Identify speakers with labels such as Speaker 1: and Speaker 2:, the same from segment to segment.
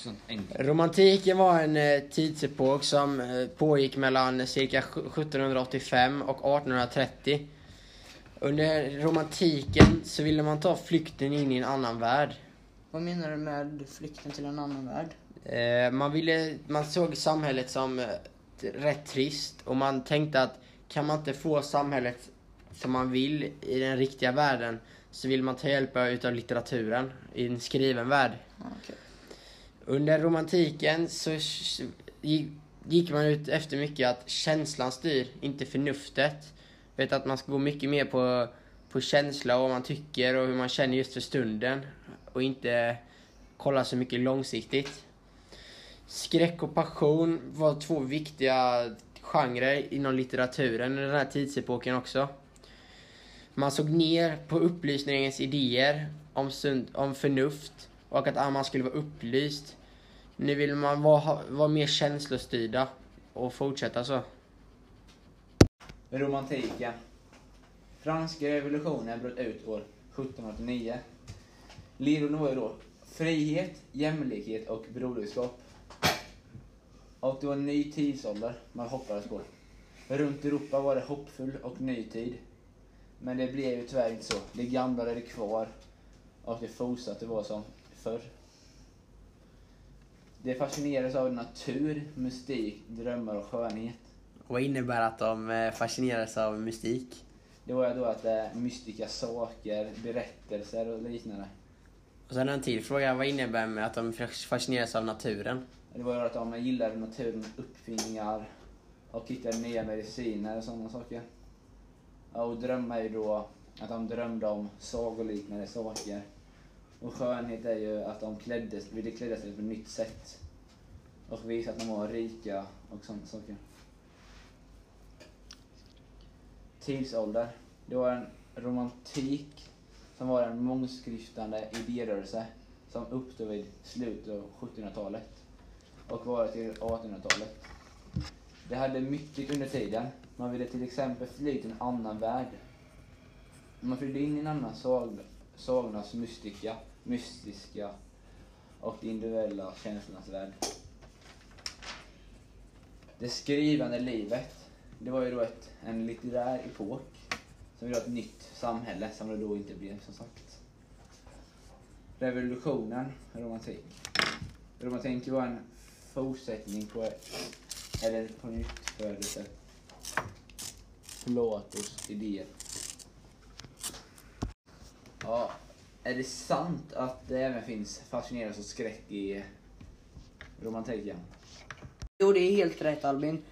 Speaker 1: sånt enkelt.
Speaker 2: Romantiken var en eh, tidsepok som eh, pågick mellan cirka 1785 och 1830. Under romantiken så ville man ta flykten in i en annan värld.
Speaker 3: Vad menar du med flykten till en annan värld?
Speaker 2: Eh, man, ville, man såg samhället som eh, rätt trist och man tänkte att kan man inte få samhället som man vill i den riktiga världen så vill man ta hjälp utav litteraturen i en skriven värld.
Speaker 3: Okej.
Speaker 2: Under romantiken så gick- man ut efter mycket att känslan styr, inte förnuftet. Vet att man ska gå mycket mer på, på känsla och vad man tycker och hur man känner just för stunden. Och inte kolla så mycket långsiktigt. Skräck och passion var två viktiga genrer inom litteraturen under den här tidsepoken också. Man såg ner på upplysningens idéer om, sund, om förnuft och att man skulle vara upplyst. Nu vill man vara, vara mer känslostyrda och fortsätta så.
Speaker 4: Romantiken. Franska revolutionen bröt ut år 1789. Ledorden var ju då frihet, jämlikhet och broderskap. Och det var en ny tidsålder man hoppades på. Runt Europa var det hoppfull och ny tid. Men det blev ju tyvärr inte så. Det gamla är kvar och det fortsatte vara som förr. Det fascinerades av natur, mystik, drömmar och skönhet.
Speaker 2: Vad innebär att de eh, fascineras av mystik?
Speaker 4: Det var ju då att det är mystiska saker, berättelser och liknande.
Speaker 2: Och sen en till fråga, vad innebär med att de fascineras av naturen?
Speaker 4: Det var ju att de gillade naturens uppfinningar och hittade nya mediciner och sådana saker. Och drömmar ju då att de drömde om sagoliknande saker. Och skönhet är ju att de kläddes, ville klä sig på ett nytt sätt. Och visa att de var rika och sådana saker. Tidsålder. Det var en romantik som var en mångskriftande idérörelse som uppstod vid slutet av 1700-talet och varade till 1800-talet. Det hade mycket under tiden. Man ville till exempel fly till en annan värld. Man flydde in i en annan sag, sagornas mystika, mystiska och individuella känslornas värld. Det skrivande livet, det var ju då ett, en litterär epok som ville ha ett nytt samhälle som det då inte blev som sagt. Revolutionen, romantik. Romantik var en fortsättning på, eller på nyttfödelse. Platos idéer. Ja, är det sant att det även finns fascinerande och skräck i romantiken?
Speaker 3: Jo, det är helt rätt Albin.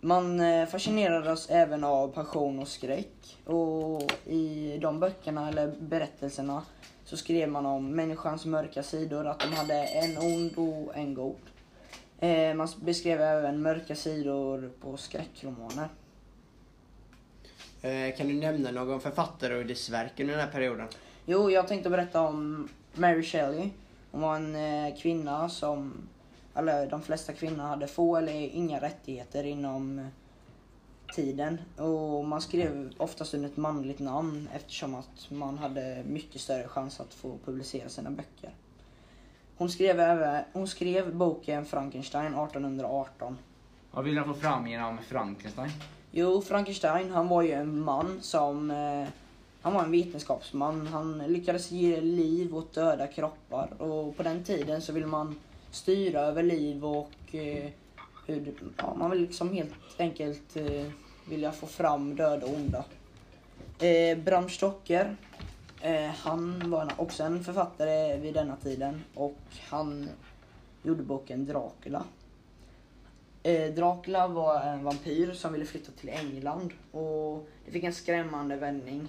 Speaker 3: Man eh, fascinerades även av passion och skräck. Och i de böckerna, eller berättelserna, så skrev man om människans mörka sidor, att de hade en ond och en god. Eh, man beskrev även mörka sidor på skräckromaner.
Speaker 2: Eh, kan du nämna någon författare och dess verk under den här perioden?
Speaker 3: Jo, jag tänkte berätta om Mary Shelley. Hon var en eh, kvinna som, eller de flesta kvinnor hade få eller inga rättigheter inom eh, tiden. Och man skrev oftast under ett manligt namn eftersom att man hade mycket större chans att få publicera sina böcker. Hon skrev, även, hon skrev boken Frankenstein 1818.
Speaker 4: Vad vill han få fram genom Frankenstein?
Speaker 3: Jo, Frankenstein, han var ju en man som... Eh, han var en vetenskapsman. Han lyckades ge liv åt döda kroppar. Och på den tiden så ville man styra över liv och... Eh, hur, ja, man vill liksom helt enkelt eh, vilja få fram döda och onda. Eh, Bram Stoker, eh, han var också en författare vid denna tiden. Och han gjorde boken Dracula. Eh, Dracula var en vampyr som ville flytta till England och det fick en skrämmande vändning.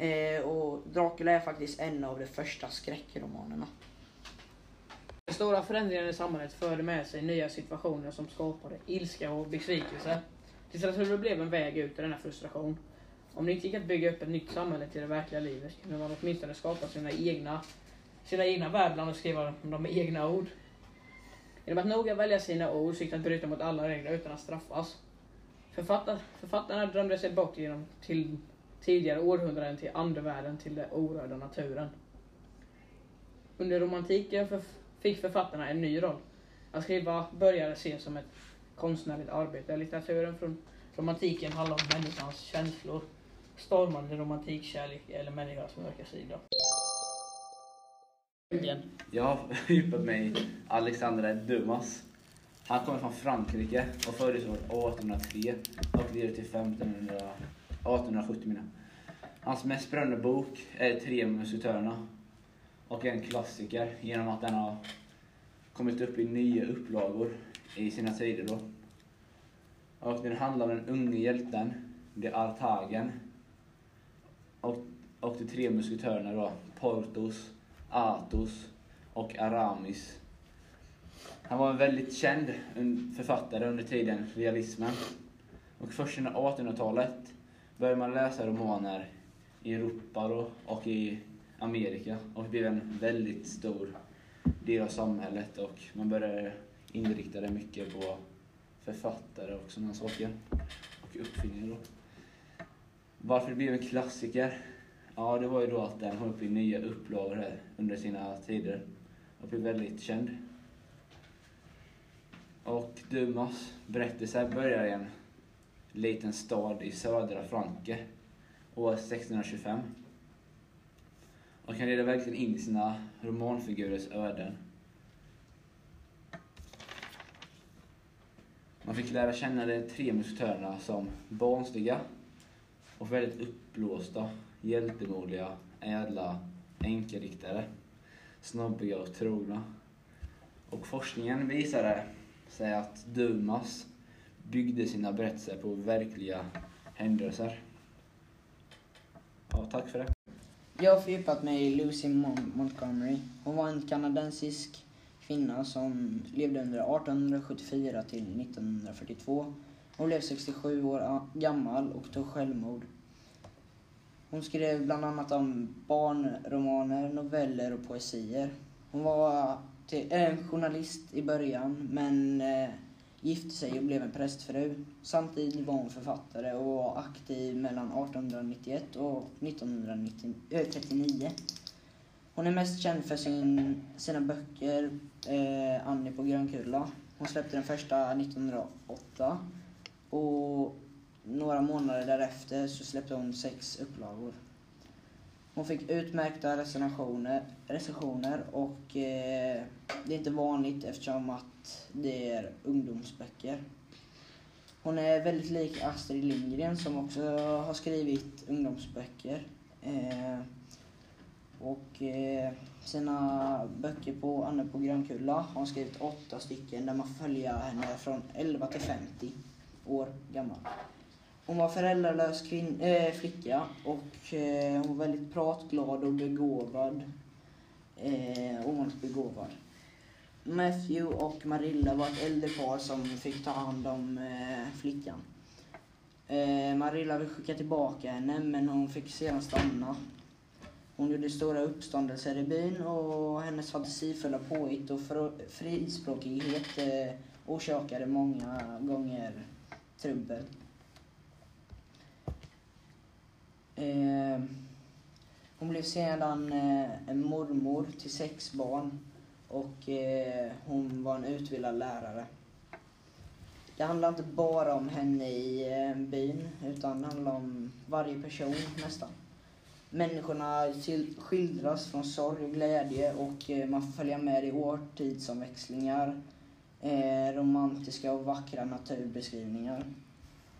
Speaker 3: Eh, och Dracula är faktiskt en av de första skräckromanerna.
Speaker 5: Den stora förändringen i samhället förde med sig nya situationer som skapade ilska och besvikelse. Litteraturen blev en väg ut ur denna frustration. Om det inte gick att bygga upp ett nytt samhälle till det verkliga livet kunde man åtminstone skapa sina egna, sina egna världar och skriva dem med egna ord. Genom att noga välja sina ord så gick det att bryta mot alla regler utan att straffas. Författar, författarna drömde sig bort genom till tidigare århundraden till andevärlden, till den orörda naturen. Under romantiken för, fick författarna en ny roll. Att skriva började ses som ett konstnärligt arbete. Litteraturen från romantiken handlar om människans känslor, stormande romantik, kärlek eller människans mörka sida.
Speaker 4: Jag har fördjupat mig i Alexandre Dumas. Han kommer från Frankrike och föddes år 1803 och levde till 1500, 1870 menar jag. Hans mest berömda bok är Tre musikörerna och är en klassiker genom att den har kommit upp i nya upplagor i sina tider då. Och den handlar om den unge hjälten, de Artagen och, och de tre musketörerna då, Portos, Athos och Aramis. Han var en väldigt känd författare under tiden realismen. Och först under 1800-talet började man läsa romaner i Europa då, och i Amerika och det blev en väldigt stor del av samhället och man började inrikta det mycket på författare och sådana saker. Och uppfinningar då. Varför det blev en klassiker? Ja, det var ju då att den kom upp i nya upplagor här under sina tider och blev väldigt känd. Och Dumas berättelse börjar i en liten stad i södra Frankrike år 1625. Och han leder verkligen in i sina romanfigurers öden. Man fick lära känna de tre musketörerna som barnsliga och väldigt uppblåsta, hjältemodiga, ädla enkediktare. Snobbiga och trogna. Och forskningen visade sig att Dumas byggde sina berättelser på verkliga händelser. Ja, tack för det.
Speaker 3: Jag har fördjupat mig i Lucy Mon- Montgomery. Hon var en kanadensisk kvinna som levde under 1874 till 1942. Hon blev 67 år gammal och tog självmord. Hon skrev bland annat om barnromaner, noveller och poesier. Hon var till, äh, journalist i början men eh, gifte sig och blev en prästfru. Samtidigt var hon författare och var aktiv mellan 1891 och 1939. Eh, hon är mest känd för sin, sina böcker eh, Annie på Grönkulla. Hon släppte den första 1908 och några månader därefter så släppte hon sex upplagor. Hon fick utmärkta recensioner, recensioner och eh, det är inte vanligt eftersom att det är ungdomsböcker. Hon är väldigt lik Astrid Lindgren som också har skrivit ungdomsböcker. Eh, och eh, sina böcker på Anne på Grönkulla har hon skrivit åtta stycken där man följer henne från 11 till 50 år gammal. Hon var föräldralös kvin- äh, flicka och eh, hon var väldigt pratglad och begåvad. Eh, ovanligt begåvad. Matthew och Marilla var ett äldre par som fick ta hand om eh, flickan. Eh, Marilla ville skicka tillbaka henne men hon fick sedan stanna. Hon gjorde stora uppståndelser i byn och hennes fantasifulla påhitt och fr- frispråkighet eh, orsakade många gånger trubbel. Eh, hon blev sedan eh, en mormor till sex barn och eh, hon var en utbildad lärare. Det handlar inte bara om henne i eh, byn utan det handlar om varje person nästan. Människorna skildras från sorg och glädje och eh, man får följa med i årtidsomväxlingar, eh, romantiska och vackra naturbeskrivningar.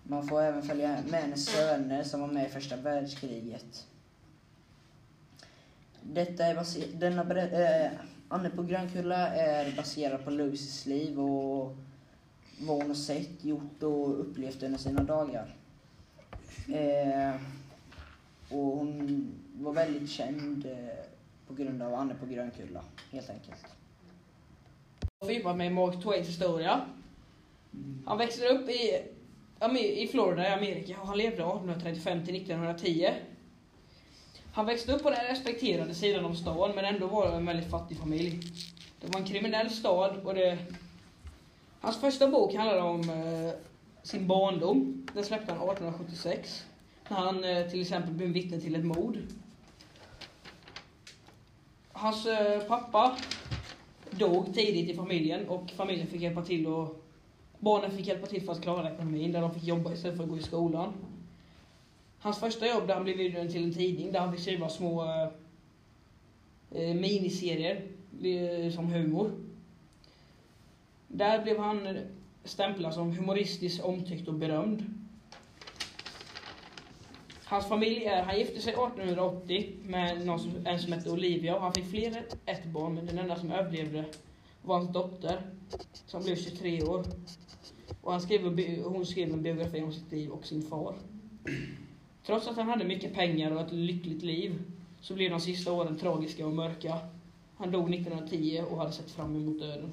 Speaker 3: Man får även följa med hennes söner som var med i första världskriget. Detta är baser- denna ber- eh, äh, Anne på Grönkulla är baserad på Lucys liv och vad hon har sett, gjort och upplevt under sina dagar. Eh, och hon var väldigt känd eh, på grund av Anne på Grönkulla, helt enkelt.
Speaker 5: Jag har fördjupat mig i Mark Twains historia. Han växte upp i, i Florida i Amerika och han levde 1835 till 1910. Han växte upp på den respekterade sidan av stan men ändå var det en väldigt fattig familj. Det var en kriminell stad och det... Hans första bok handlade om eh, sin barndom. Den släppte han 1876. När han eh, till exempel blev vittne till ett mord. Hans eh, pappa dog tidigt i familjen och familjen fick hjälpa till att barnen fick hjälpa till för att klara ekonomin där de fick jobba istället för att gå i skolan. Hans första jobb där han blev inbjuden till en tidning där han fick skriva små eh, eh miniserier eh, som humor. Där blev han stämplad som humoristiskt omtyckt och berömd. Hans familj är, han gifte sig 1880 med någon som, en som hette Olivia och han fick fler än ett barn men den enda som överlevde var hans dotter som blev 23 år. Och han skrev, hon skrev en biografi om sitt liv och sin far. Trots att han hade mycket pengar och ett lyckligt liv så blev de sista åren tragiska och mörka. Han dog 1910 och hade sett fram emot döden.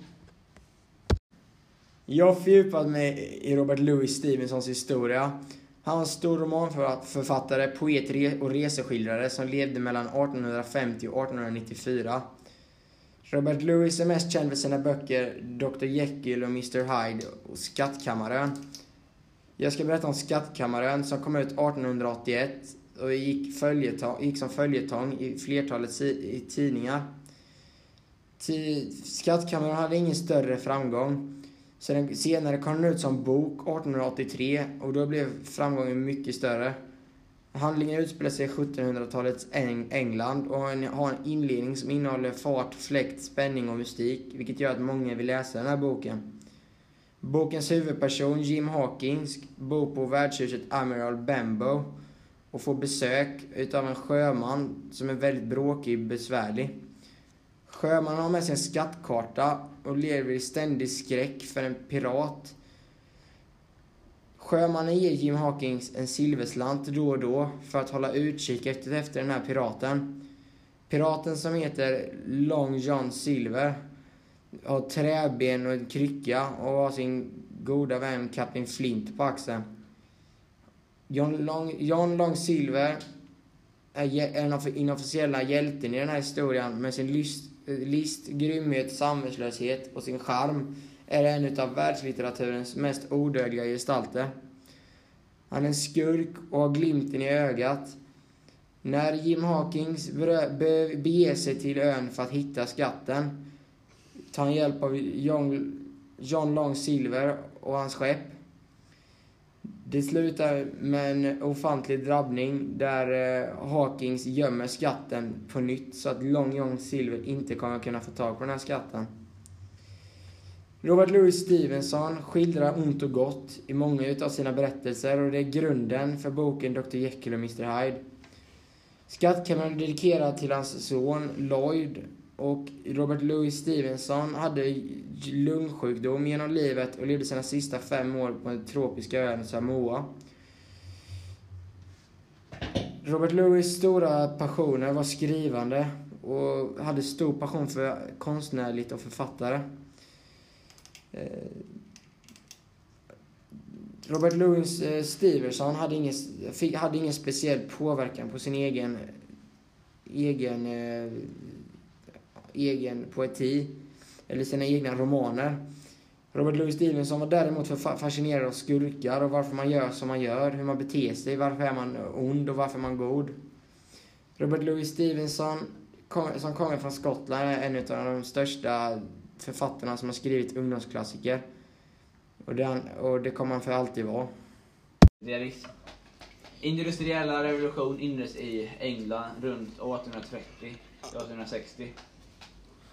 Speaker 2: Jag har fördjupat mig i Robert Louis Stevensons historia. Han var en stor romanförfattare, poet och reseskildrare som levde mellan 1850 och 1894. Robert Louis är mest känd för sina böcker Dr Jekyll och Mr Hyde och Skattkammaren. Jag ska berätta om Skattkammaren som kom ut 1881 och gick, följetong, gick som följetong i flertalet i tidningar. Skattkammaren hade ingen större framgång. Senare kom den ut som bok 1883 och då blev framgången mycket större. Handlingen utspelar sig i 1700-talets Eng- England och har en inledning som innehåller fart, fläkt, spänning och mystik, vilket gör att många vill läsa den här boken. Bokens huvudperson, Jim Hawkins, bor på värdshuset Amiral Bembo och får besök utav en sjöman som är väldigt bråkig och besvärlig. Sjömannen har med sig en skattkarta och lever i ständig skräck för en pirat. Sjömannen ger Jim Hawkins en silverslant då och då för att hålla utkik efter, den här piraten. Piraten som heter Long John Silver har träben och en krycka och har sin goda vän Kapten Flint på axeln. John Long, John Long Silver är en av inofficiella hjälten i den här historien med sin list, list grymhet, samvetslöshet och sin charm är en av världslitteraturens mest odödliga gestalter. Han är en skurk och har glimten i ögat. När Jim Hawkins beger sig till ön för att hitta skatten tar han hjälp av John, John Long Silver och hans skepp. Det slutar med en ofantlig drabbning där eh, Hawkins gömmer skatten på nytt så att Long John Silver inte kommer kunna få tag på den här skatten. Robert Louis Stevenson skildrar ont och gott i många utav sina berättelser och det är grunden för boken Dr Jekyll och Mr Hyde. Skattkammaren är dedikerad till hans son Lloyd och Robert Louis Stevenson hade lungsjukdom genom livet och levde sina sista fem år på den tropiska ön Samoa. Robert Louis stora passioner var skrivande och hade stor passion för konstnärligt och författare. Eh, Robert Louis eh, Stevenson hade ingen, fick, hade ingen speciell påverkan på sin egen, egen, eh, egen poeti eller sina egna romaner. Robert Louis Stevenson var däremot fascinerad av skurkar och varför man gör som man gör, hur man beter sig, varför är man ond och varför är man god. Robert Louis Stevenson, kom, som kommer från Skottland, är en av de största författarna som har skrivit ungdomsklassiker. Och det, och det kommer han för alltid vara.
Speaker 4: Realism. Industriella revolution inleddes i England runt 1830 1860.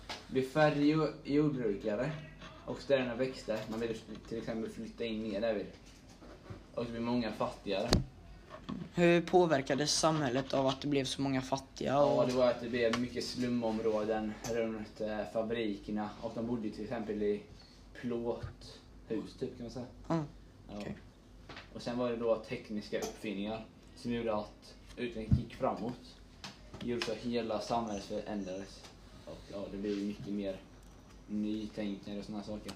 Speaker 4: Det blev färre jordbrukare och städerna växte. Man ville till exempel flytta in mer därvid. Och det blev många fattigare.
Speaker 3: Hur påverkades samhället av att det blev så många fattiga?
Speaker 4: Ja,
Speaker 3: Och...
Speaker 4: det var att det blev mycket slumområden runt eh, fabrikerna och de bodde till exempel i plåthus typ kan man säga.
Speaker 3: Mm,
Speaker 4: Ja.
Speaker 3: okej.
Speaker 4: Och sen var det då tekniska uppfinningar som gjorde att utvecklingen gick framåt. Gjorde så att hela samhället förändrades. Och ja, det blev mycket mer nytänkande och sådana saker.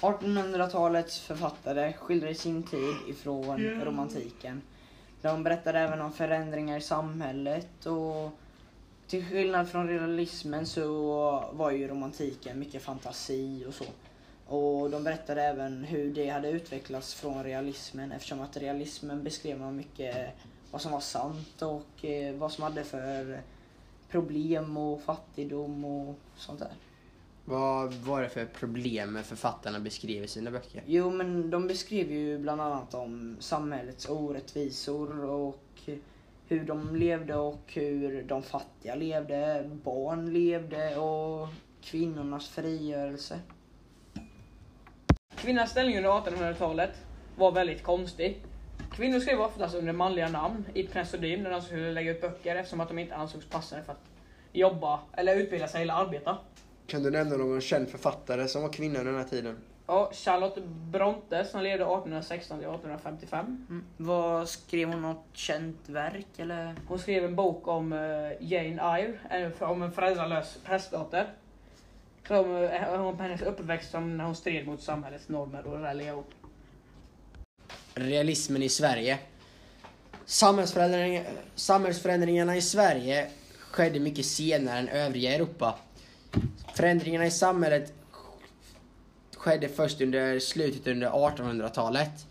Speaker 3: 1800-talets författare skildrar sin tid ifrån romantiken. De berättar även om förändringar i samhället och till skillnad från realismen så var ju romantiken mycket fantasi och så. Och de berättade även hur det hade utvecklats från realismen eftersom att realismen beskrev man mycket vad som var sant och eh, vad som hade för problem och fattigdom och sånt där.
Speaker 2: Vad var det för problem författarna beskrev i sina böcker?
Speaker 3: Jo, men de beskriver ju bland annat om samhällets orättvisor och hur de levde och hur de fattiga levde, barn levde och kvinnornas frigörelse.
Speaker 5: Kvinnans ställning under 1800-talet var väldigt konstig. Kvinnor skrev oftast under manliga namn i pseudonym när de skulle lägga ut böcker eftersom att de inte ansågs passade för att jobba eller utbilda sig eller arbeta.
Speaker 2: Kan du nämna någon känd författare som var kvinna under den här tiden?
Speaker 5: Ja, Charlotte Bronte som levde 1816 till 1855.
Speaker 3: Mm. Vad skrev hon något känt verk eller?
Speaker 5: Hon skrev en bok om eh, Jane Eyre, en- om en föräldralös prästdotter. Som, eh, om hennes uppväxt som när hon stred mot samhällets normer och religion.
Speaker 2: Realismen i Sverige. Samhällsförändring, samhällsförändringarna i Sverige skedde mycket senare än övriga Europa. Förändringarna i samhället skedde först under slutet under 1800-talet.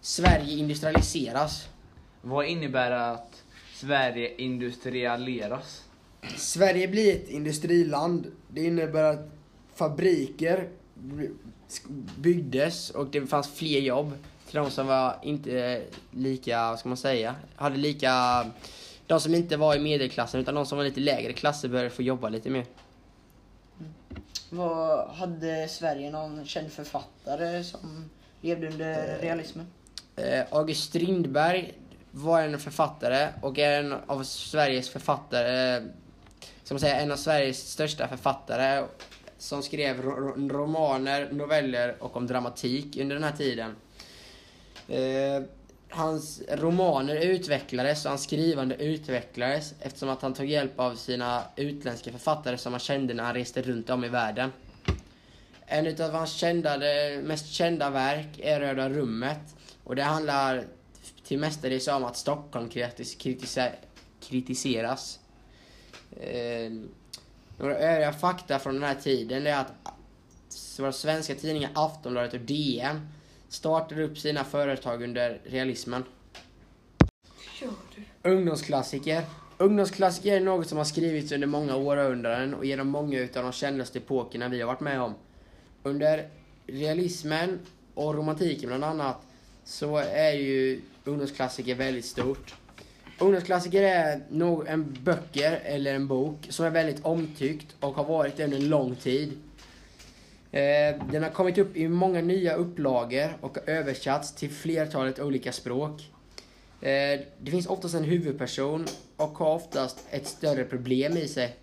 Speaker 2: Sverige industrialiseras.
Speaker 4: Vad innebär att Sverige industrialiseras?
Speaker 2: Sverige blir ett industriland. Det innebär att fabriker byggdes och det fanns fler jobb till de som var inte lika, vad ska man säga, hade lika, de som inte var i medelklassen utan de som var lite lägre klasser började få jobba lite mer.
Speaker 3: Vad, hade Sverige någon känd författare som levde under realismen?
Speaker 2: Eh, August Strindberg var en författare och är en av Sveriges författare, eh, som säga en av Sveriges största författare som skrev ro- ro- romaner, noveller och om dramatik under den här tiden. Eh, hans romaner utvecklades och hans skrivande utvecklades eftersom att han tog hjälp av sina utländska författare som han kände när han reste runt om i världen. En utav hans kända, mest kända verk är Röda rummet. Och det handlar till mestadels om att Stockholm kritis- kritiseras. Eh, några övriga fakta från den här tiden är att våra svenska tidningar Aftonbladet och DN startade upp sina företag under realismen. Ungdomsklassiker. Ungdomsklassiker är något som har skrivits under många århundraden och genom många utav de kändaste epokerna vi har varit med om. Under realismen och romantiken bland annat så är ju ungdomsklassiker väldigt stort. Ungdomsklassiker är en böcker eller en bok som är väldigt omtyckt och har varit det under en lång tid. Eh, den har kommit upp i många nya upplagor och har översatts till flertalet olika språk. Eh, det finns oftast en huvudperson och har oftast ett större problem i sig.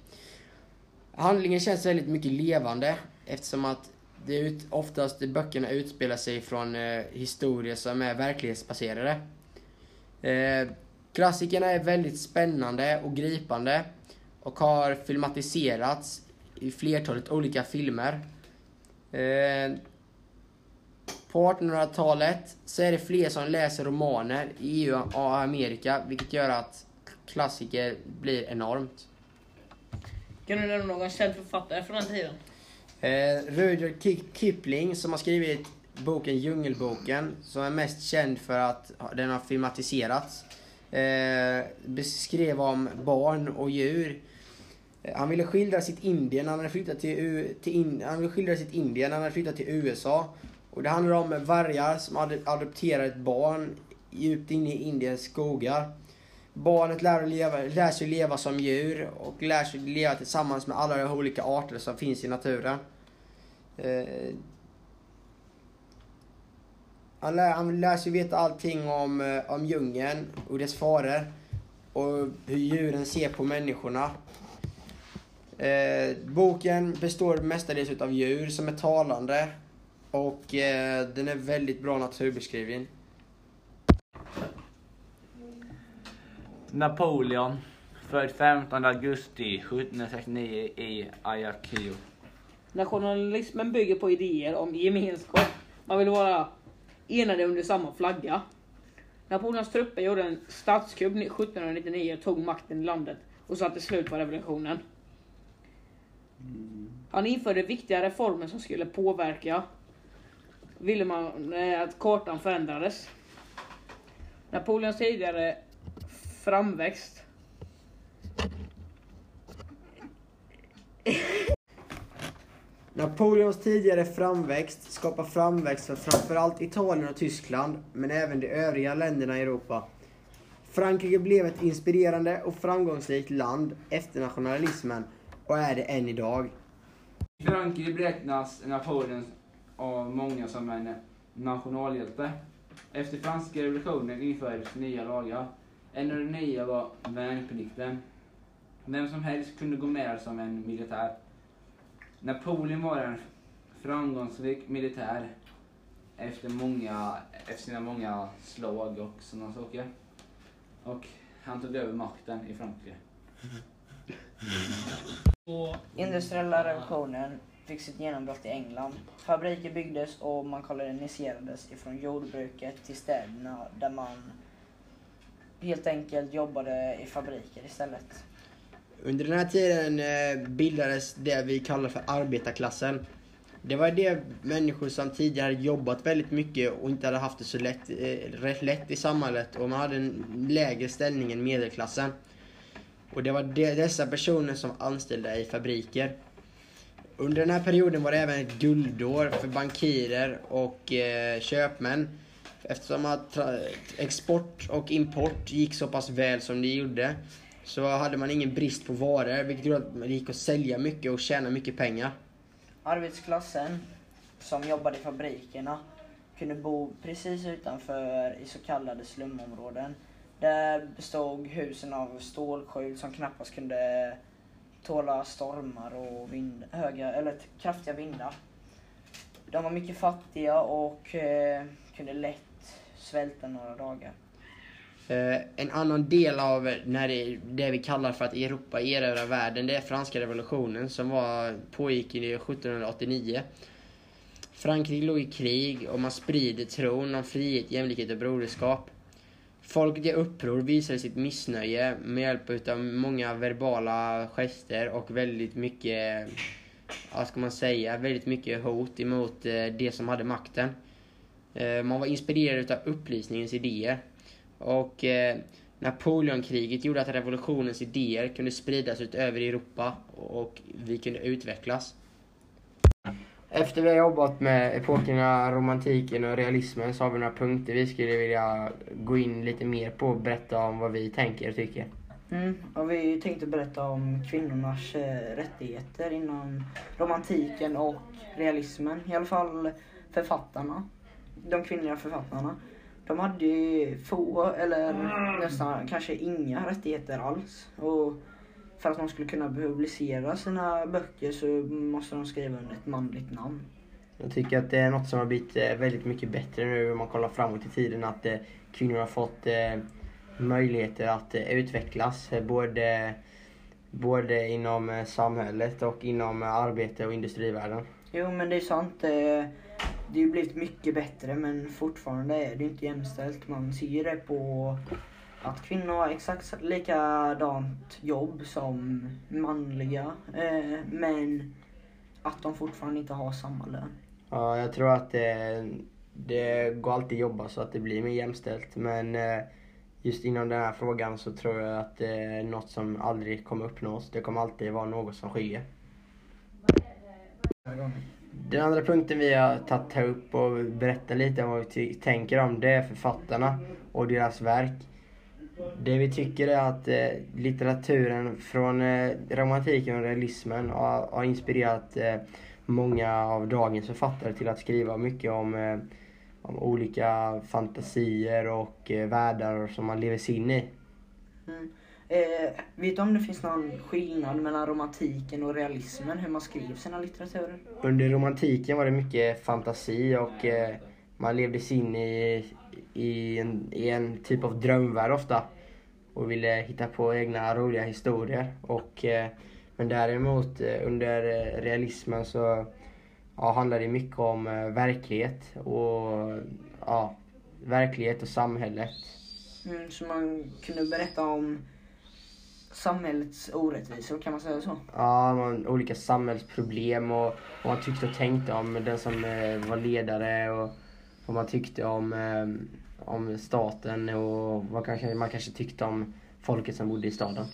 Speaker 2: Handlingen känns väldigt mycket levande eftersom att det ut, oftast böckerna utspelar sig från eh, historier som är verklighetsbaserade. Eh, klassikerna är väldigt spännande och gripande och har filmatiserats i flertalet olika filmer. Eh, på 1800-talet så är det fler som läser romaner i EU och Amerika vilket gör att klassiker blir enormt.
Speaker 5: Kan du nämna någon känd författare från den tiden?
Speaker 2: Eh, Rudyard Ki- Kipling som har skrivit boken Djungelboken som är mest känd för att den har filmatiserats. Eh, beskrev om barn och djur. Eh, han ville skildra sitt Indien när han hade flyttat till, U- till in, han ville skildra sitt Indien när han hade flyttat till USA. Och det handlar om vargar som ad adopterar ett barn djupt inne i Indiens skogar. Barnet lär, leva, lär sig leva som djur och lär sig leva tillsammans med alla de olika arter som finns i naturen. Eh, han, lär, han lär sig veta allting om, eh, om djungeln och dess faror. Och hur djuren ser på människorna. Eh, boken består mestadels av djur som är talande. Och eh, den är väldigt bra naturbeskrivning.
Speaker 4: Napoleon, född 15 augusti 1769 i Ajaccio.
Speaker 5: Nationalismen bygger på idéer om gemenskap. Man vill vara enade under samma flagga. Napoleons trupper gjorde en statskupp 1799 och tog makten i landet och satte slut på revolutionen. Han införde viktiga reformer som skulle påverka ville man eh, att kartan förändrades. Napoleons tidigare framväxt
Speaker 2: Napoleons tidigare framväxt skapar framväxt för framförallt Italien och Tyskland, men även de övriga länderna i Europa. Frankrike blev ett inspirerande och framgångsrikt land efter nationalismen och är det än idag.
Speaker 4: I Frankrike beräknas Napoleon av många som en nationalhjälte. Efter franska revolutionen infördes nya lagar. En av de nya var värnplikten. Vem som helst kunde gå med som en militär. Napoleon var en framgångsrik militär efter, många, efter sina många slag och sådana saker. Och han tog över makten i Frankrike.
Speaker 3: Industriella revolutionen fick sitt genombrott i England. Fabriker byggdes och man koloniserades ifrån jordbruket till städerna där man helt enkelt jobbade i fabriker istället.
Speaker 2: Under den här tiden eh, bildades det vi kallar för arbetarklassen. Det var det människor som tidigare hade jobbat väldigt mycket och inte hade haft det så lätt, eh, rätt lätt i samhället och man hade en lägre ställning än medelklassen. Och det var de, dessa personer som var anställda i fabriker. Under den här perioden var det även ett guldår för bankirer och eh, köpmän. Eftersom att tra- export och import gick så pass väl som det gjorde så hade man ingen brist på varor vilket gjorde att det gick att sälja mycket och tjäna mycket pengar.
Speaker 3: Arbetsklassen som jobbade i fabrikerna kunde bo precis utanför i så kallade slumområden. Där bestod husen av stålskjul som knappast kunde tåla stormar och vind, höga, eller kraftiga vindar. De var mycket fattiga och eh, kunde lätt svälta några dagar.
Speaker 2: Eh, en annan del av när det, det vi kallar för att Europa erövrar världen, det är franska revolutionen som var, pågick i 1789. Frankrike låg i krig och man sprider tron om frihet, jämlikhet och broderskap. Folket i uppror visade sitt missnöje med hjälp av många verbala gester och väldigt mycket, vad ska man säga, väldigt mycket hot emot eh, de som hade makten. Eh, man var inspirerad av upplysningens idéer. Och eh, Napoleonkriget gjorde att revolutionens idéer kunde spridas ut över Europa och vi kunde utvecklas. Efter vi har jobbat med epokerna romantiken och realismen så har vi några punkter vi skulle vilja gå in lite mer på och berätta om vad vi tänker och tycker.
Speaker 3: Mm, och vi tänkte berätta om kvinnornas eh, rättigheter inom romantiken och realismen. I alla fall författarna. De kvinnliga författarna. De hade ju få, eller nästan kanske inga rättigheter alls. Och för att de skulle kunna publicera sina böcker så måste de skriva under ett manligt namn.
Speaker 2: Jag tycker att det är något som har blivit eh, väldigt mycket bättre nu om man kollar framåt i tiden. Att eh, kvinnor har fått eh, möjligheter att utvecklas. Både, både inom samhället och inom arbete och industrivärlden.
Speaker 3: Jo men det är sant. Det, har ju blivit mycket bättre men fortfarande är det inte jämställt. Man ser det på att kvinnor har exakt likadant jobb som manliga. Eh, men att de fortfarande inte har samma lön.
Speaker 2: Ja, jag tror att det, det går alltid att jobba så att det blir mer jämställt. Men eh, just inom den här frågan så tror jag att det är något som aldrig kommer uppnås. Det kommer alltid vara något som skiljer. Den andra punkten vi har tagit upp och berättat lite om vad vi tänker om det är författarna och deras verk. Det vi tycker är att eh, litteraturen från eh, romantiken och realismen har, har inspirerat eh, många av dagens författare till att skriva mycket om, om olika fantasier och eh, världar som man lever sig in i.
Speaker 3: Mm. Eh, vet du om det finns någon skillnad mellan romantiken och realismen, hur man skriver sina litteraturer?
Speaker 2: Under romantiken var det mycket fantasi och eh, man levde sig in i, i, en, i en typ av drömvärld ofta. Och ville hitta på egna roliga historier. Och, eh, men däremot eh, under eh, realismen så ja, handlar det mycket om eh, verklighet och ja, verklighet och samhället.
Speaker 3: Mm, så man kunde berätta om samhällets orättvisor, kan man säga så?
Speaker 2: Ja, man, olika samhällsproblem och vad man tyckte och tänkte om den som eh, var ledare och vad man tyckte om, eh, om staten och vad kanske, man kanske tyckte om folket som bodde i staden.